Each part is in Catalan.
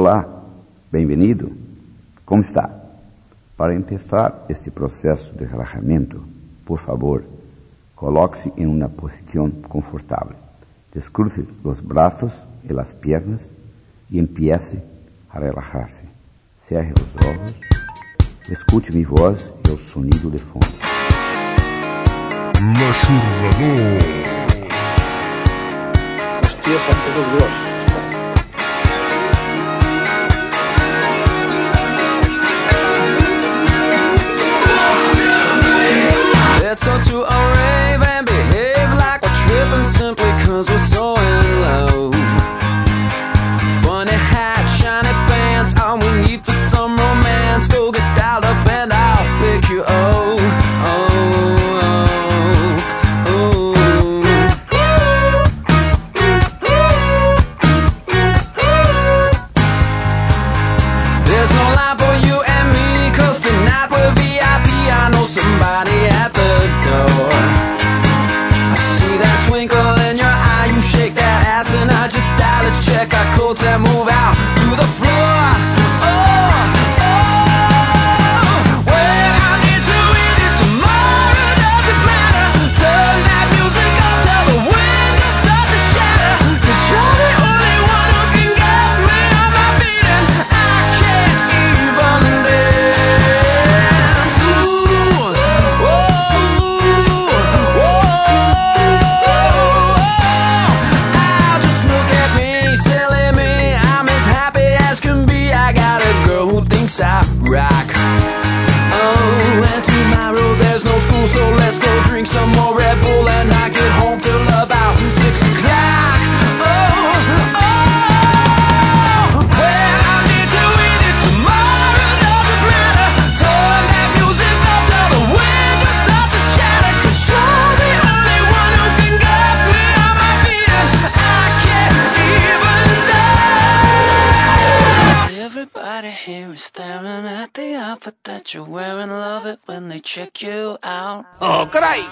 Olá, bem-vindo. Como está? Para empezar este processo de relaxamento, por favor, coloque-se em uma posição confortável. Descruce os braços e as pernas e empiece a relajar-se. Cerre os olhos, escute minha voz e o sonido de fundo. L'aixordador. Hòstia, són totes grosses. You're wearing. Love it when they check you out. Oh, carai!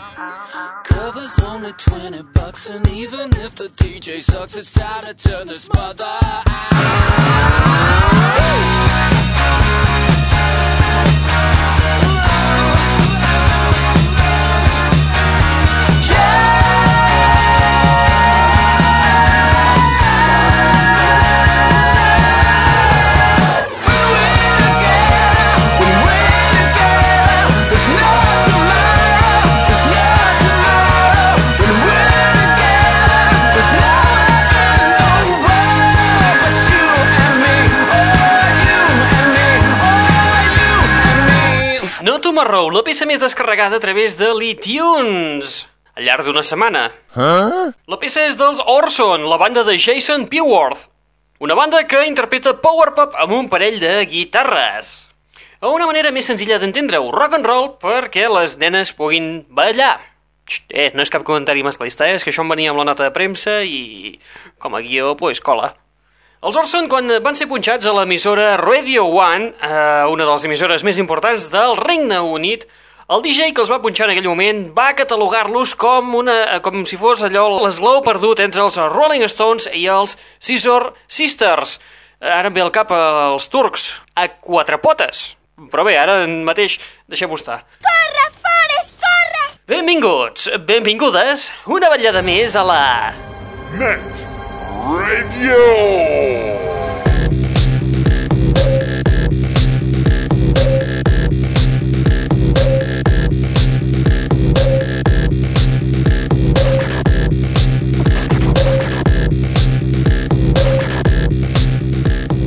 Cover's only 20 bucks, and even if the DJ sucks, it's time to turn this mother out. T'ho marrou, la peça més descarregada a través de l'iTunes al llarg d'una setmana. La peça és dels Orson, la banda de Jason Peworth. Una banda que interpreta power pop amb un parell de guitarres. A una manera més senzilla d'entendre-ho, rock and roll perquè les nenes puguin ballar. Xt, eh, no és cap comentari masclista, eh? és que això em venia amb la nota de premsa i com a guió, pues, cola. Els Orson, quan van ser punxats a l'emissora Radio One, eh, una de les emissores més importants del Regne Unit, el DJ que els va punxar en aquell moment va catalogar-los com, una, com si fos allò l'esglou perdut entre els Rolling Stones i els Scissor Sisters. Ara em ve al cap els turcs, a quatre potes. Però bé, ara mateix deixem-ho estar. Corre, Forest, corre! Benvinguts, benvingudes, una ballada més a la... Net Radio.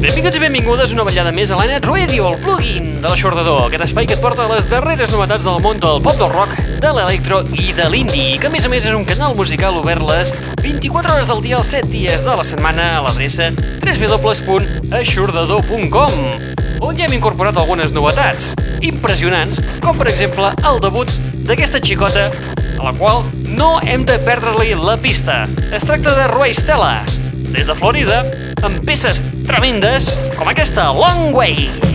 Benvinguts i benvingudes una ballada més a la Net Radio, el plugin de l'aixordador, aquest espai que et porta les darreres novetats del món del pop del rock, de l'electro i de l'indie, que a més a més és un canal musical obert les 24 hores del dia els 7 dies de la setmana a l'adreça www.aixordador.com on ja hem incorporat algunes novetats impressionants, com per exemple el debut d'aquesta xicota a la qual no hem de perdre-li la pista. Es tracta de Roy Stella, des de Florida, amb peces tremendes com aquesta Long Way.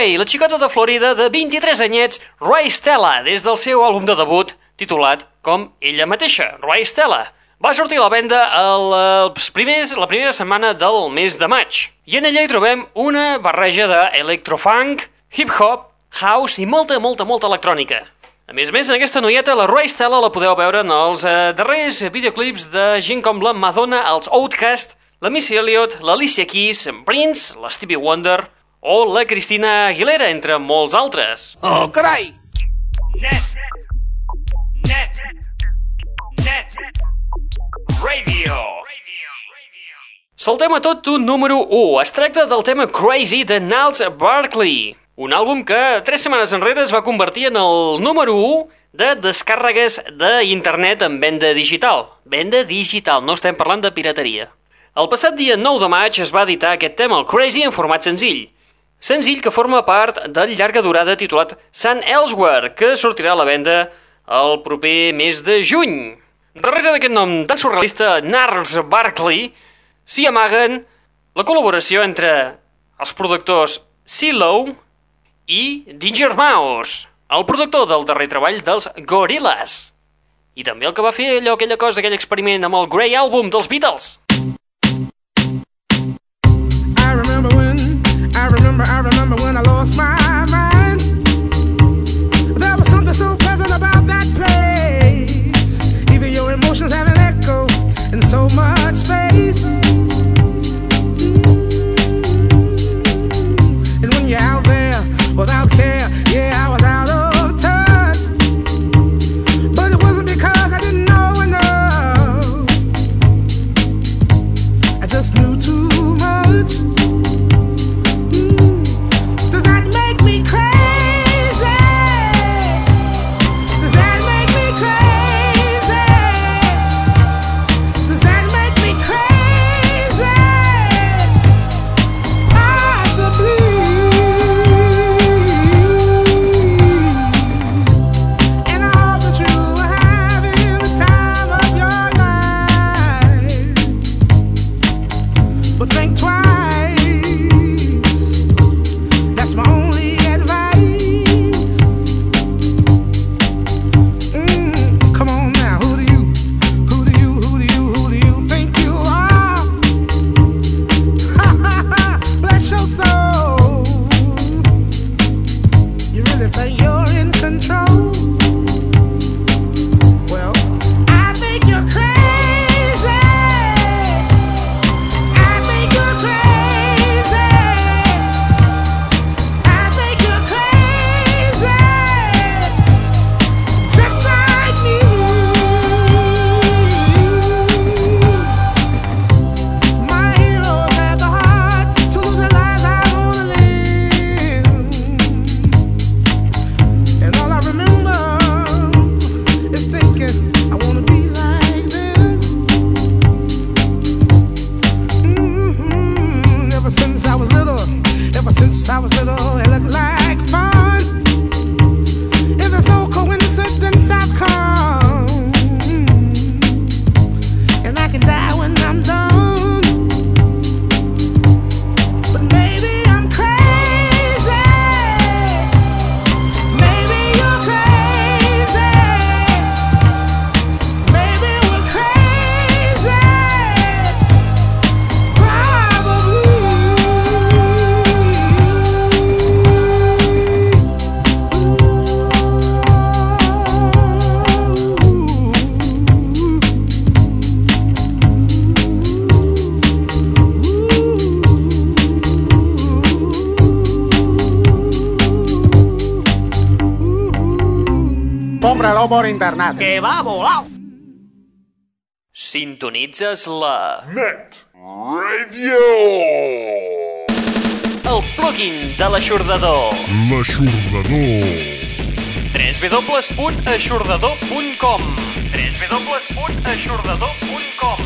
Long Way, la xicota de Florida de 23 anyets, Roy Stella, des del seu àlbum de debut titulat com ella mateixa, Roy Stella. Va sortir a la venda el, els primers, la primera setmana del mes de maig. I en ella hi trobem una barreja d'electrofunk, hip-hop, house i molta, molta, molta electrònica. A més a més, en aquesta noieta, la Roy Stella, la podeu veure en els eh, darrers videoclips de gent com la Madonna, els Outcast, la Missy Elliott, l'Alicia Keys, en Prince, la Stevie Wonder o la Cristina Aguilera, entre molts altres. Oh, carai! Net. Net. Net. Radio. Saltem a tot un número 1. Es tracta del tema Crazy de Niles Barkley, un àlbum que tres setmanes enrere es va convertir en el número 1 de descàrregues d'internet en venda digital. Venda digital, no estem parlant de pirateria. El passat dia 9 de maig es va editar aquest tema, el Crazy, en format senzill. Senzill que forma part del llarga durada titulat Sun Elsewhere, que sortirà a la venda el proper mes de juny. Darrere d'aquest nom tan surrealista, Nars Barkley, s'hi amaguen la col·laboració entre els productors CeeLo i Danger Mouse, el productor del darrer treball dels Gorillaz. I també el que va fer allò, aquella cosa, aquell experiment amb el Grey Album dels Beatles. emotions have an echo in so much space. por internet. Que va volar! Sintonitzes la... Net Radio! El plugin de l'aixordador. L'aixordador. www.aixordador.com www.aixordador.com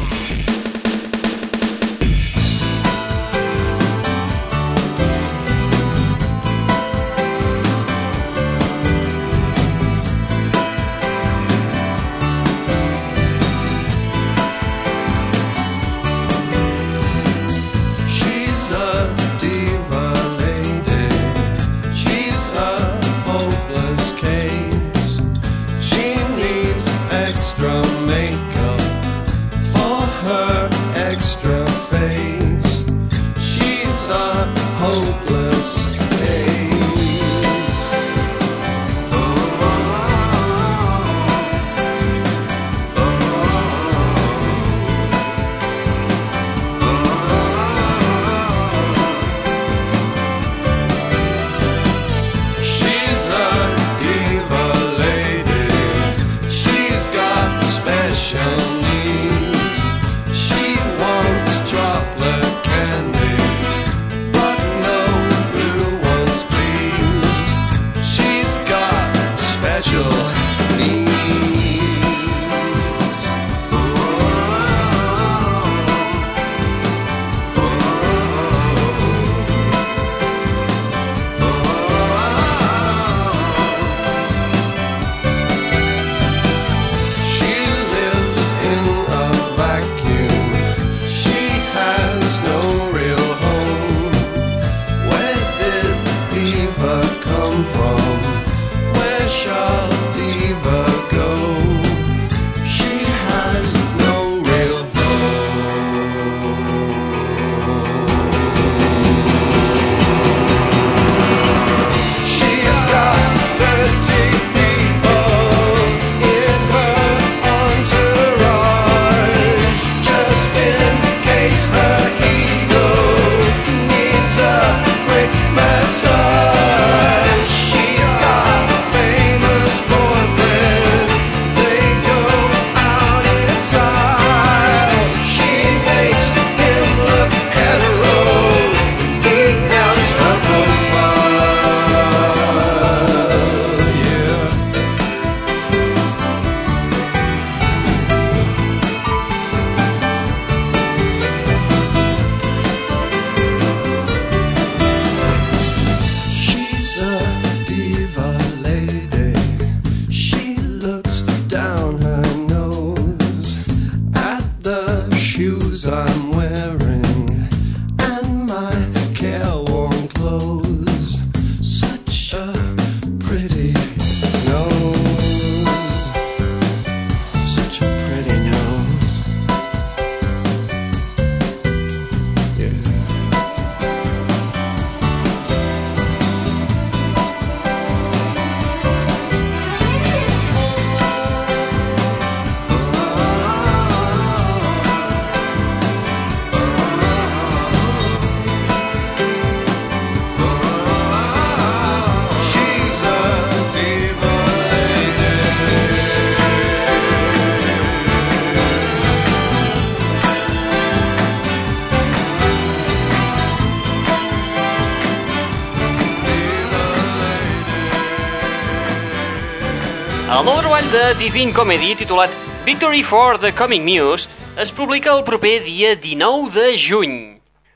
El nou treball de Divine Comedy, titulat Victory for the Coming Muse, es publica el proper dia 19 de juny.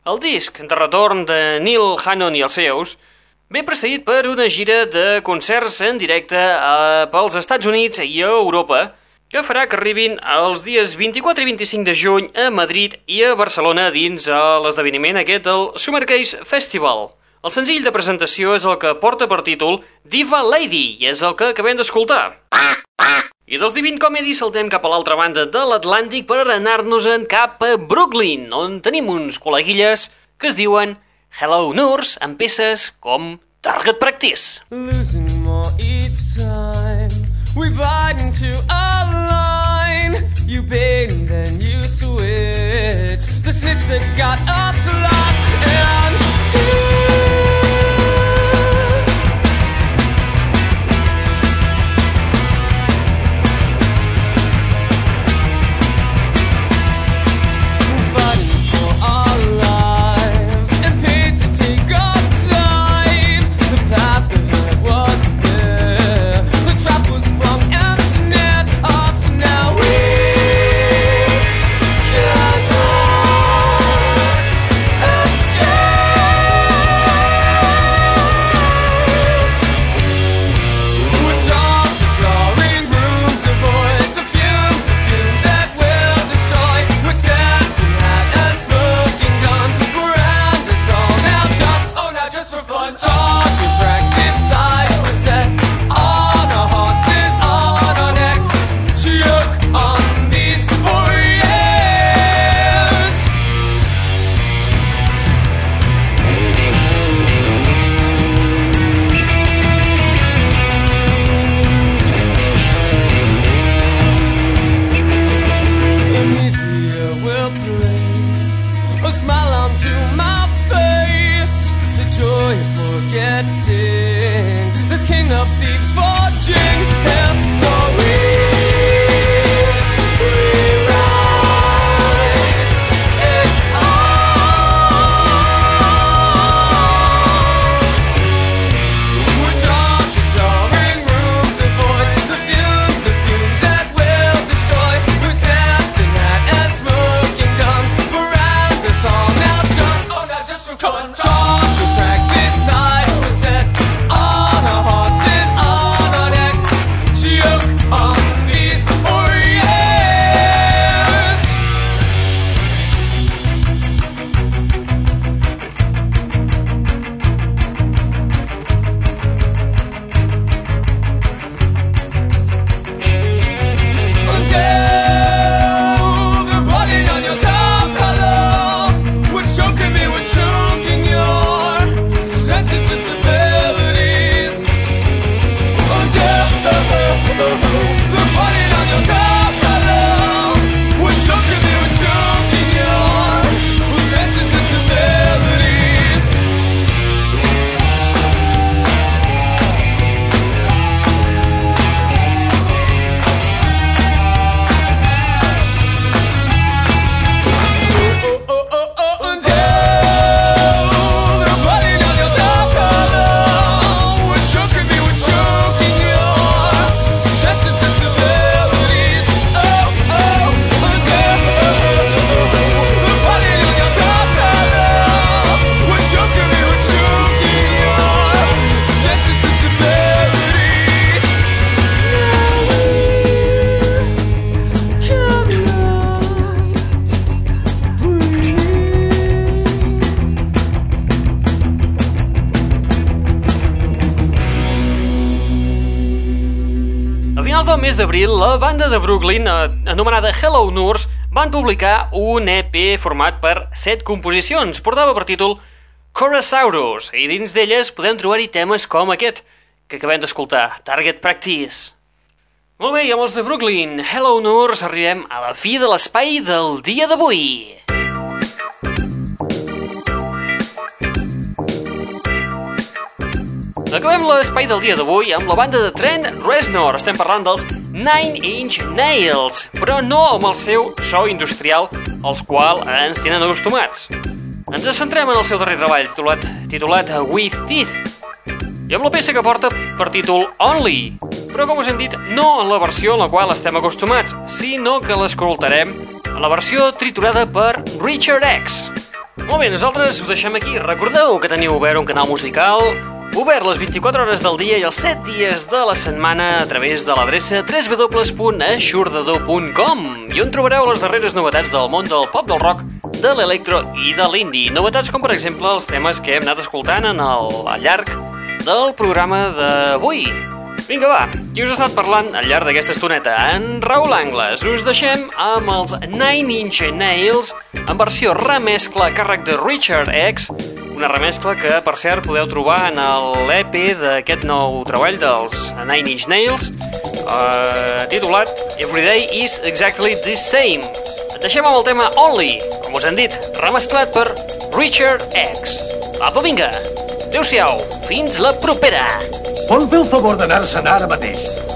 El disc de retorn de Neil Hannon i els seus ve precedit per una gira de concerts en directe a, pels Estats Units i a Europa, que farà que arribin els dies 24 i 25 de juny a Madrid i a Barcelona dins l'esdeveniment aquest del Summercase Festival. El senzill de presentació és el que porta per títol Diva Lady i és el que acabem d'escoltar. I dels Divine Comedy saltem cap a l'altra banda de l'Atlàntic per anar-nos-en cap a Brooklyn, on tenim uns col·leguilles que es diuen Hello Nurse amb peces com Target Practice. losing more each time. We bite into a line. You bait and then you switch. The snitch that got us locked in. heart. D'abril, la banda de Brooklyn, eh, anomenada Hello Nurse, van publicar un EP format per set composicions. Portava per títol Corasaurus, i dins d'elles podem trobar-hi temes com aquest, que acabem d'escoltar, Target Practice. Molt bé, i amb els de Brooklyn, Hello Nurse, arribem a la fi de l'espai del dia d'avui. Acabem l'espai del dia d'avui amb la banda de Trent Reznor. Estem parlant dels Nine Inch Nails, però no amb el seu so industrial, als qual ens tenen acostumats. Ens centrem en el seu darrer treball, titulat, titulat With Teeth, i amb la peça que porta per títol Only, però com us hem dit, no en la versió en la qual estem acostumats, sinó que l'escoltarem en la versió triturada per Richard X. Molt bé, nosaltres ho deixem aquí. Recordeu que teniu obert un canal musical obert les 24 hores del dia i els 7 dies de la setmana a través de l'adreça www.aixordador.com i on trobareu les darreres novetats del món del pop, del rock, de l'electro i de l'indie. Novetats com, per exemple, els temes que hem anat escoltant en el, al llarg del programa d'avui. Vinga, va, qui us ha estat parlant al llarg d'aquesta estoneta? En Raül Angles. Us deixem amb els Nine Inch Nails en versió remescla a càrrec de Richard X, una remescla que, per cert, podeu trobar en l'EP d'aquest nou treball dels Nine Inch Nails, eh, titulat Everyday is Exactly the Same. Et deixem amb el tema Only, com us han dit, remesclat per Richard X. Apa, vinga! Adéu-siau, fins la propera! Vol fer el favor d'anar-se'n ara mateix?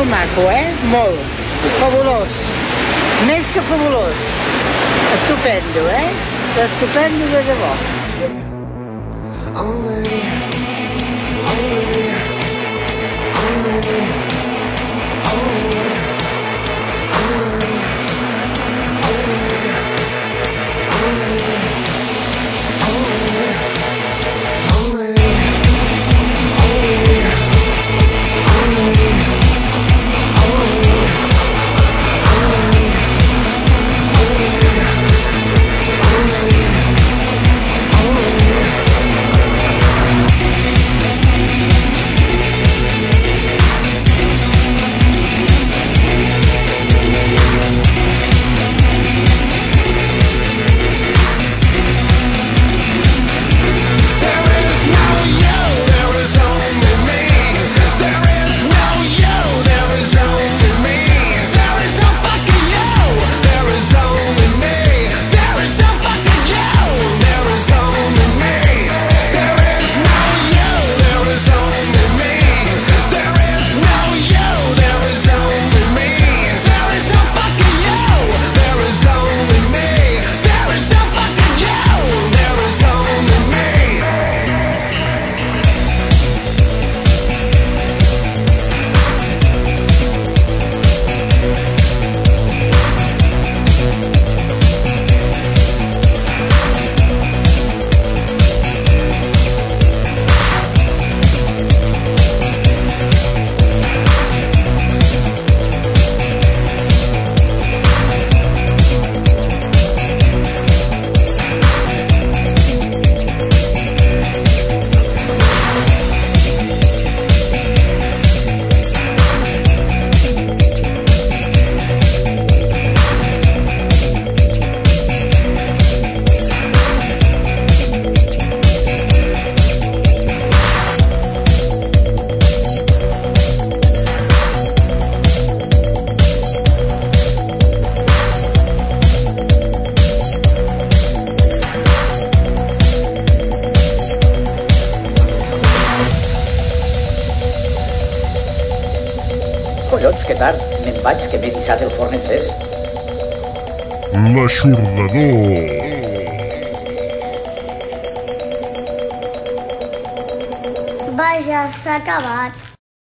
molt maco, eh? Molt. Fabulós. Més que fabulós. Estupendo, eh? Estupendo de debò. Only, only, only.